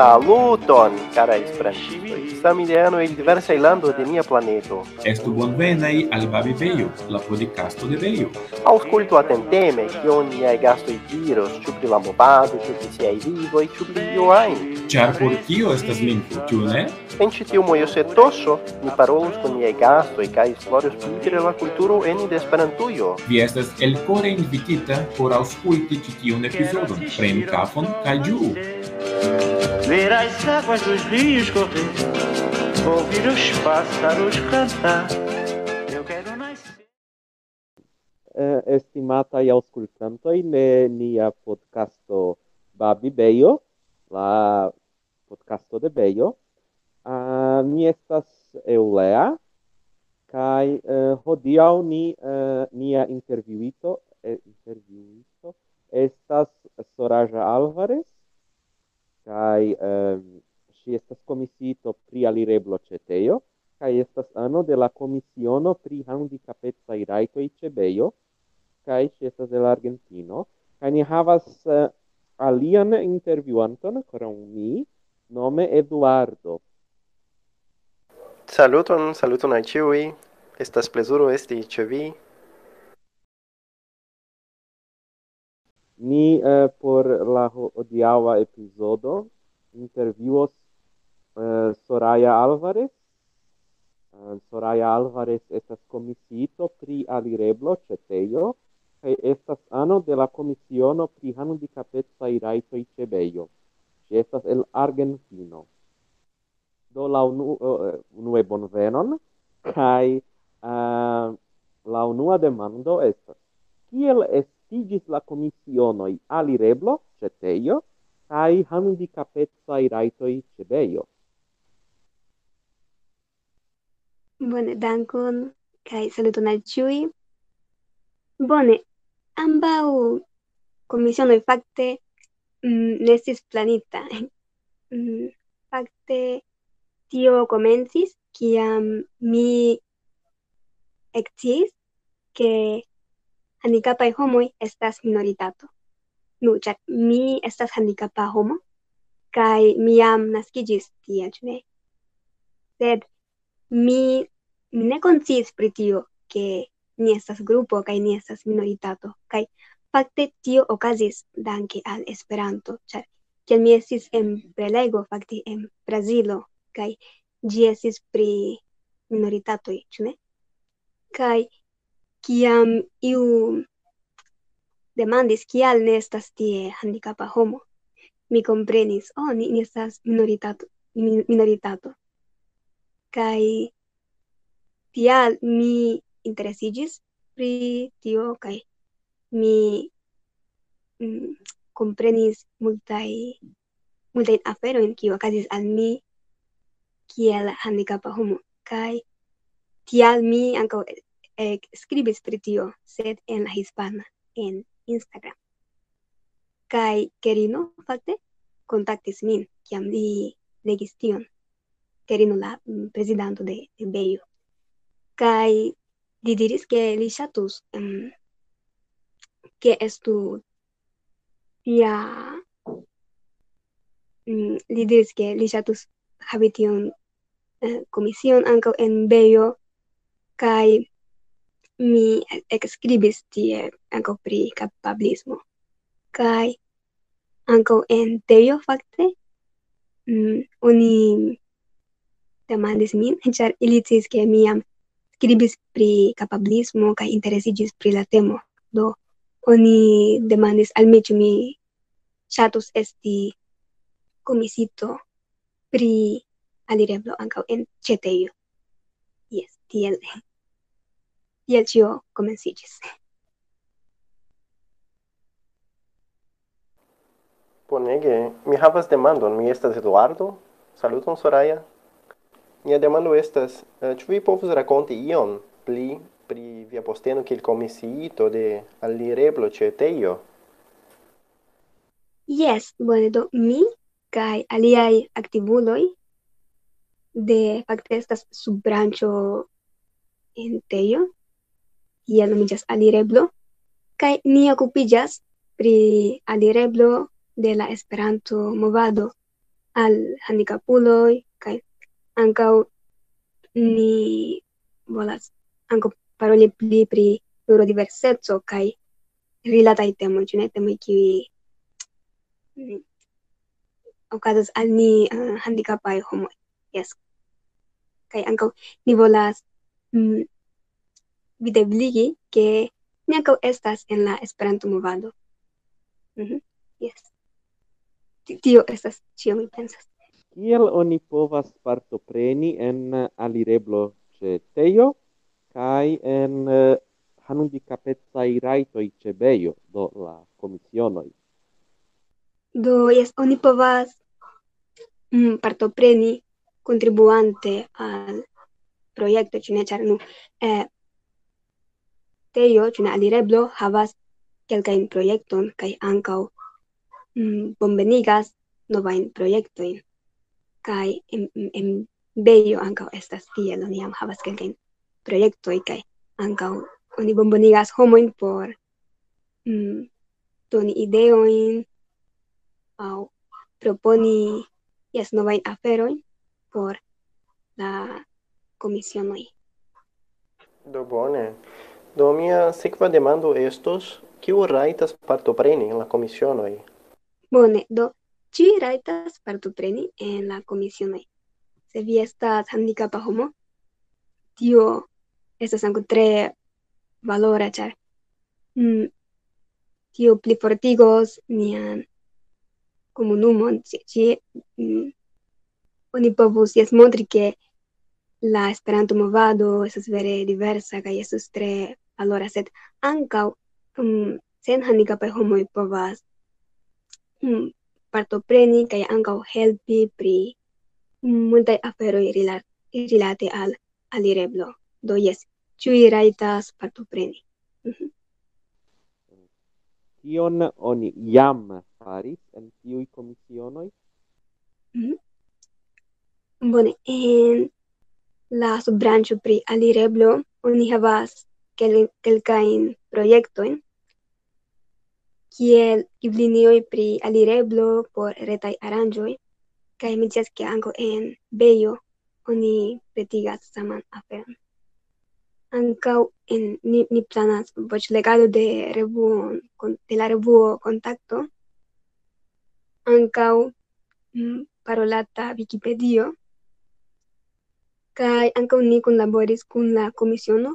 Saluton, cara esperantivi, samideano el diversa ilando de nia planeto. Estu bonvenai al Babi Veio, la podcasto de Veio. Ausculto atenteme cion niai gasto diros, ciu pri la movado, ciu pri siai vivoi, ciu pri io ain. Char por tio estas lingvo, ciu ne? En ĉi tiu mojosetoso ni parolus kun niaj gastoj kaj esploros pli la kulturo ene de Esperantujo. Vi estas elkore invitita por aŭskulti ĉi tiun epizodon. Prenu kafon kaj ĝuu! ver as águas dos rios correr, ouvir os pássaros cantar. Eu quero nascer. Uh, estimatai auscultantoi ne nia podcasto Babi Beio, la podcasto de Beio, uh, mi estas Eulea, kai uh, hodiaŭ ni uh, nia interviuito eh, intervjuito estas Soraja Alvarez kai um, si estas komisito pri alireblo cetejo, kai estas ano de la komisiono pri handicapetsai raitoi cebejo, kai si estas de la Argentino, kai ni havas uh, alian intervjuanton coram mi, nome Eduardo. Saluton, saluton al ciui, estas plezuro esti ce vi, Ni eh, por la odiaŭa epizodo intervjuos eh, Soraya Alvarez. Eh, Soraya Alvarez estas komisito pri alireblo ĉe Tejo kaj estas ano de la komisiono pri handicapecaj rajtoj ĉe Bejo. Ŝi estas el Argentino. Do la unu, uh, unue bonvenon kaj uh, la unua demando estas kiel estas estigis la komisionoi alireblo, ceteio, cae handicapetsai raitoi cebeio. Bone, dankon, cae saluton al ciui. Bone, ambau komisionoi facte mm, nestis planita. Mm, facte, tio comencis, ciam mi exis, che handicapaj homoj estas minoritato. Nu, ĉar mi estas handicapa homo kaj mi jam naskiĝis tie, ĉu ne? Sed mi mi ne konsciis pri tio ke ni estas grupo kaj ni estas minoritato kaj fakte tio okazis danke al Esperanto, ĉar kiel mi estis en prelego fakte en Brazilo kaj ĝi estis pri minoritatoj, ĉu ne? Kaj kiam iu demandis kial ne estas tie handicapa homo. Mi comprenis, oh, ni, ni estas minoritato, mi, minoritato. Kai tial mi interesigis pri tio, kai mi mm, comprenis multai afero aferoin kiu okazis al mi kiel handicapa homo. Kai tial mi ankaŭ eh, skribis pri tio, sed en la hispana, en Instagram. Kai Kerino, fakte, kontaktis min, kiam li legis tion. Kerino la mm, prezidanto de, de Beio. Kai li diris ke li ŝatus um, ke estu tia mm, li diris ke li ŝatus havi tion eh, komision ankaŭ en Beio kaj mi ekskribis tie ankaŭ pri kapablismo. Kaj ankaŭ en teorio fakte mm, oni demandis min, ĉar ili sciis ke mi jam skribis pri kapablismo kaj interesiĝis pri la temo. Do oni demandis al mi ĉu mi ŝatus esti komisito pri alireblo ankaŭ en ĉetejo. Jes, tiel tiel ĉio komenciĝis. Bonege, mi havas demandon, mi estas Eduardo, saluton Soraya. Mia demando estas, eh, ĉu vi povus rakonti ion pli pri via posteno kiel komisiito de alireblo ĉe Tejo? Yes, bone do mi kaj aliaj aktivuloj de fakte estas subbranĉo en Tejo ia nomiĝas alireblo, kaj ni okupiĝas pri alireblo de la Esperanto-movado al handicapuloi, kai ancau ni volas ankaŭ paroli pli pri neurodiverseco kai rilataj temoi, cune temoi temoj kiuj mm, okazas al ni uh, eh, handicapai homoj. yes. Kai ancau ni volas mm, videbligi che ni ankaŭ estas en la Esperanto-movado. Mm -hmm. Yes. Tio estas cio mi pensas. Kiel oni povas partopreni en alireblo ĉe Tejo kai en eh, uh, handicapecaj rajtoj ĉe Bejo, do la komisionoj? Do, yes oni povas mm, partopreni contribuante al proiecto cine char nu eh, retejo alireblo, havas kelkajn projekton kaj ankaŭ mm, bonvenigas novajn projektojn. Kaj en, en Bejo ankaŭ estas tiel, oni jam havas kelkajn projektoj kaj ankaŭ oni bonvenigas homojn por mm, doni ideojn aŭ proponi jes novajn aferojn por la komisionoj. Do bone. Do mia sekva demando estos, kiu raitas partopreni en la komisionoj? Bone, do ci raitas partopreni en la komisionoj. Se vi estas handicapa homo, tio estas ankaŭ tre valora, ĉar mm, tio plifortigos nian komunumon. Ci, ci mm, oni povus jes montri ke la Esperanto movado estas vere diversa kaj estas tre valora, sed ankaŭ um, sen handicapaj homoj povas um, partopreni kaj ankaŭ helpi pri multaj aferoj rilate al alireblo. Do jes, ĉiuj rajtas partopreni. Mm -hmm. Kion oni jam faris en tiuj komisionoj? Mm -hmm. Bone, en la subbranĉo pri alireblo oni havas kel kelkajn projektojn kiel giblinioj pri alireblo por retaj aranĝoj kaj mi scias ke ankaŭ en Bejo oni pretigas saman aferon. Ankaŭ en ni, ni planas voĉlegado de revuo de la revuo Kontakto ankaŭ parolata Wikipedio Kai ankaŭ ni kunlaboris kun la komisiono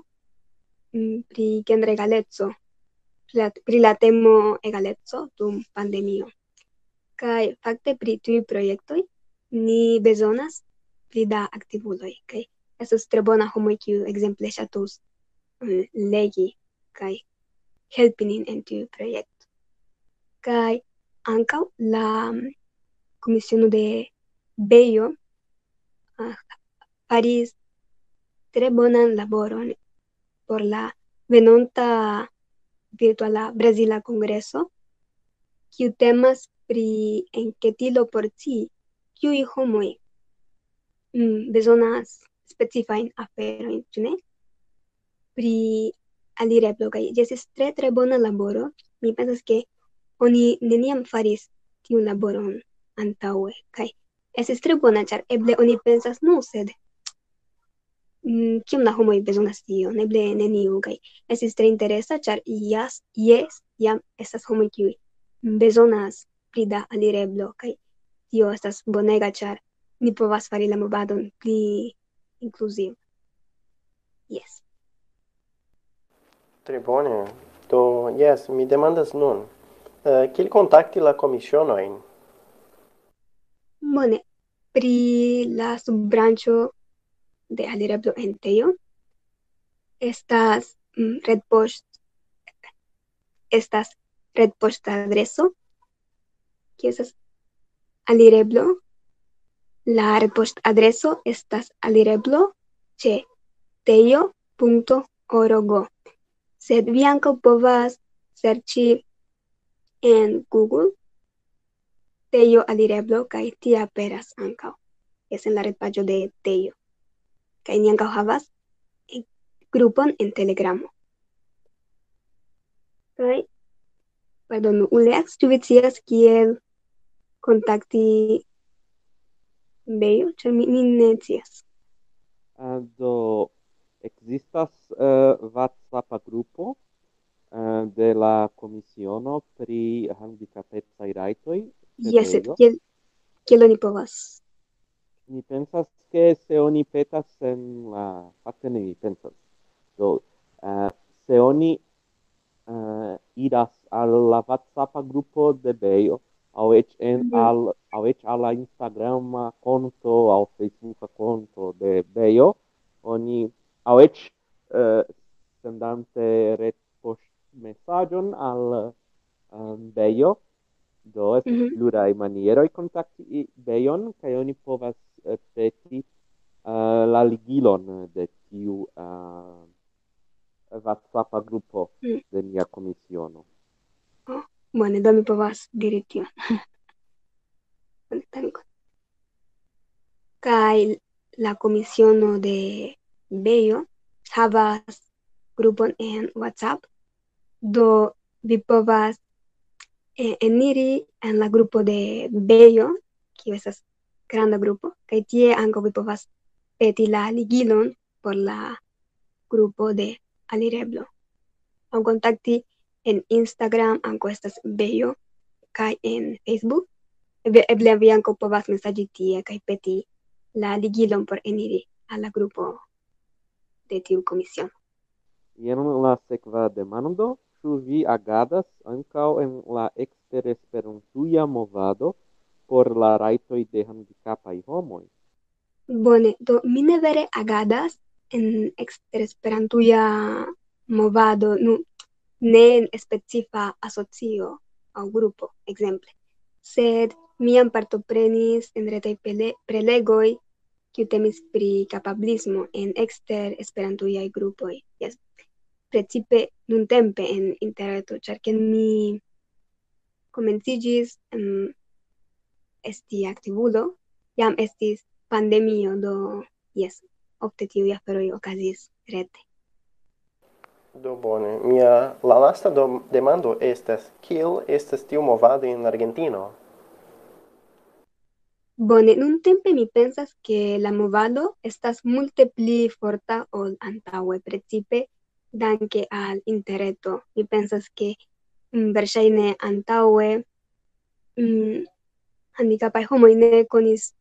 mm, pri gendre pri pri la temo egalezzo dum pandemio. Kai fakte pri tiuj projektoj ni bezonas pli da aktivuloj kai estas tre bona homo kiu ekzemple ŝatus um, legi kaj helpi nin en tiu projekto. Kaj ankaŭ la mm, komisiono de Bejo uh, faris tre bonan laboron por la venonta virtuala Brasila Kongreso, kiu temas pri enketilo por ci, kiui homoj mm, bezonas specifajn aferojn, ĉu ne? Pri alireblo, kaj ĝi estis tre tre bona laboro. Mi pensas ke oni neniam faris tiun laboron antaŭe, kaj estis tre bona, ĉar eble oni pensas, nu, sed kiom mm, da homoj bezonas tion, eble neniu kaj estis tre interesa, ĉar jas, jes, jam estas homoj kiuj bezonas pli da alireblo kaj tio estas bonega, ĉar ni povas fari la movadon pli inkluziv. Yes. Tre bone. Do, yes, mi demandas nun, uh, kiel kontakti la komisionojn? Bone, pri la subbranĉo de alireblo enteio estas mm, red post estas red post adreso que es alireblo La repost adreso estas alireblo ĉe teio.org. Sed vi ankaŭ povas serĉi en Google teio alireblo kaj tia aperas ankaŭ. Es en la retpaĝo de teio. kaj ni ankaŭ havas grupon en Telegramo. Kaj, pardonu, Ulex, ĉu vi scias kiel kontakti Bejo, ĉar mi, mi ne scias. Eh, do, existas uh, eh, WhatsApp grupo uh, de la Komisiono pri handicapecaj rajtoj. Yes, kiel, kiel oni povas mi pensas che se oni petas en la fakte ne mi pensas. Do uh, se oni uh, iras al la WhatsApp gruppo de Beio au ec en mhm. al au ec alla Instagram conto au Facebook conto de Beio oni au ec uh, eh, sendante ret post messagion al um, Beio Do, es mm -hmm. pluraj manieroj i Bejon, kai oni povas eh, peti uh, eh, la ligilon de tiu eh, uh, WhatsApp grupo mm. de nia komisiono. Oh, bone, do mi povas diri tion. Kaj la komisiono de Bejo havas grupon en WhatsApp, do vi povas eh, eniri en la grupo de Bejo, kiu estas granda grupo, kaj tie ankaŭ vi povas peti la ligilon por la grupo de alireblo. Aŭ kontakti en Instagram ankaŭ estas Bello, kaj en Facebook. Eble vi ankaŭ povas mesaĝi tie kaj peti la ligilon por eniri al la grupo de tiu komisiono. Jen la sekva demando ĉu vi agadas ankaŭ en la eksteresperantuja movado por la rajtoj de handikapaj homoj? Bone, do mi ne vere agadas en eksteresperantuja movado, nu, ne en specifa asocio aŭ grupo, ekzemple. Sed miam partoprenis en retaj prelegoj kiu temis pri kapablismo en ekster esperantujaj grupoj. Yes precipe nuntempe en interreto, ĉar ke mi komenciĝis um, esti aktivulo, jam estis pandemio, do yes, ofte tiuj aferoj okazis rete. Do bone. Mia la lasta do, demando estas kiel estas tiu movado en Argentino? Bone, nun tempe mi pensas que la movado estas multe pli forta ol antaŭe, precipe danke al interreto. Mi pensas che versaine antaue mm, mm handicapai homo ne conis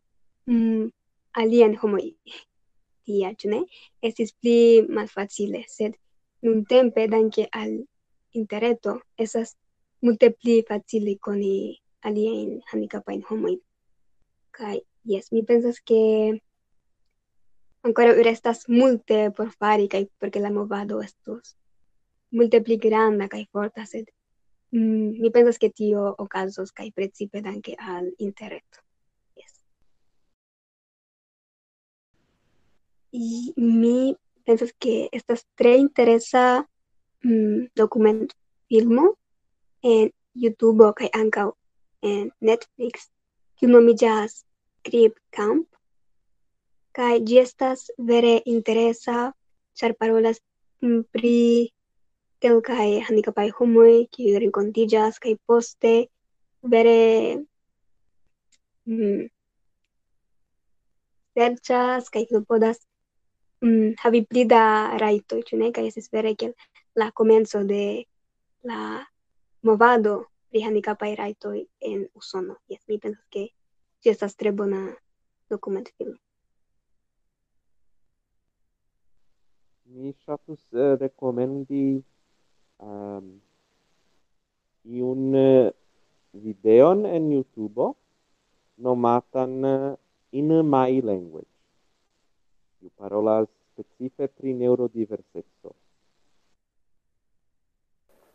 mm, alien homo tia, ĉu ne? Estis pli malfacile, sed nuntempe danke al interreto estas multe pli facile koni aliajn handicapajn homojn. Kaj yes, mi pensas ke ancora restas multe por fari kaj porque la movado estos multe pli granda kaj forta sed mm, mi pensas que tio okazos kaj precipe danke al interreto yes. Y mi pensas que estas tre interesa mm, dokument filmo en YouTube kaj ankaŭ en Netflix kiu nomiĝas Crip Camp. Kai gi estas vere interesa, char parolas mm, pri kelkaj handikapaj homoj kiuj renkontiĝas kaj poste vere mm, serĉas kaj klopodas mm, havi pli da rajtoj, ĉu ne? Kaj estas vere kiel la komenco de la movado pri handikapaj rajtoj en Usono. Jes, mi pensas ke ĝi estas tre bona dokumentfilmo. mi shatus uh, eh, recomendi um, iun uh, videon en YouTube nomatan uh, In My Language. Iu parolas specife pri neurodiverseco.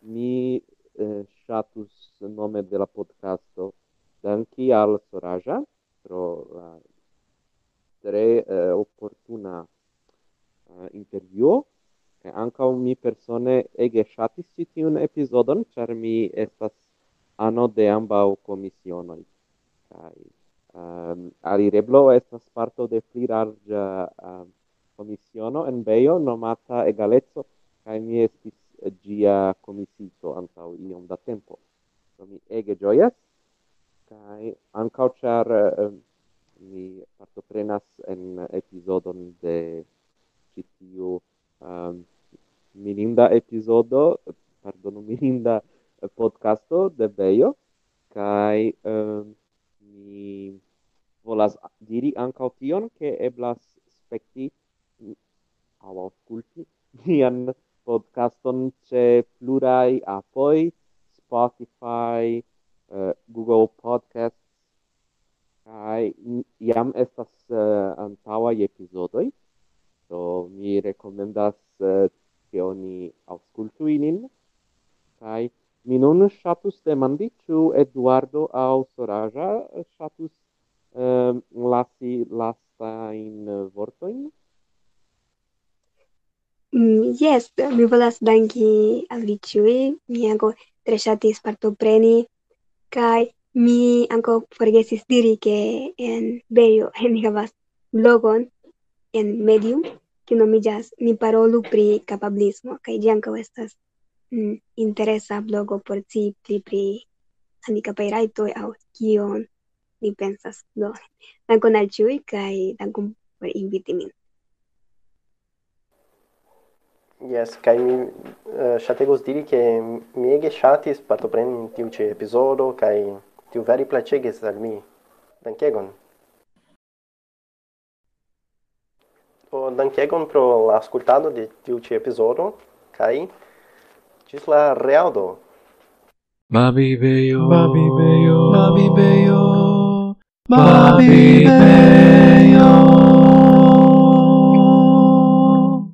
Mi uh, shatus nome de la podcasto danki al Soraja pro la tre uh, opportuna uh, intervjuo, kaj ankaŭ mi persone ege ŝatis ĉi tiun epizodon, ĉar mi estas ano de ambaŭ komisionoj. Kaj um, alireblo estas parto de pli larĝa uh, komisiono en Bejo nomata Egaleco, kaj mi estis ĝia komisiso antaŭ iom da tempo. Do mi ege ĝojas, kaj ankaŭ ĉar uh, mi partoprenas en epizodon de ĉi tiu um, mirinda episodo, pardonu, mirinda eh, podcasto de Bejo, kai um, mi volas diri ankaŭ tion, che eblas spekti au ausculti nian podcaston ce plurai apoi, Spotify, uh, Google Podcast, kai iam estas uh, antaŭaj episodoi, do mi rekomendas eh, che oni aŭskultu inin. Kai mi non ŝatus demandi ĉu Eduardo au Soraja shatus eh, lasi time vortoin Mm, yes, mi volas danki al vi ĉiuj. Mi ankaŭ tre ŝatis partopreni kai mi anko forgesis diri ke en beio mi havas blogon en medium kiu nomiĝas ni parolu pri capablismo kaj ĝi anco estas mm, interesa blogo por ci pli pri handikapaj rajtoj au kion ni pensas do dankon al kai kaj dankon por inviti min Yes, kai mi eh, uh, ŝategos diri ke mi ege ŝatis partopreni en tiu ce episodo kai tiu veri placeges al mi. Dankegon. o dankegon pro la ascoltado de tiu ĉi epizodo kaj ĝis la reaŭdo. Mabibejo, beyo Mabibejo, beyo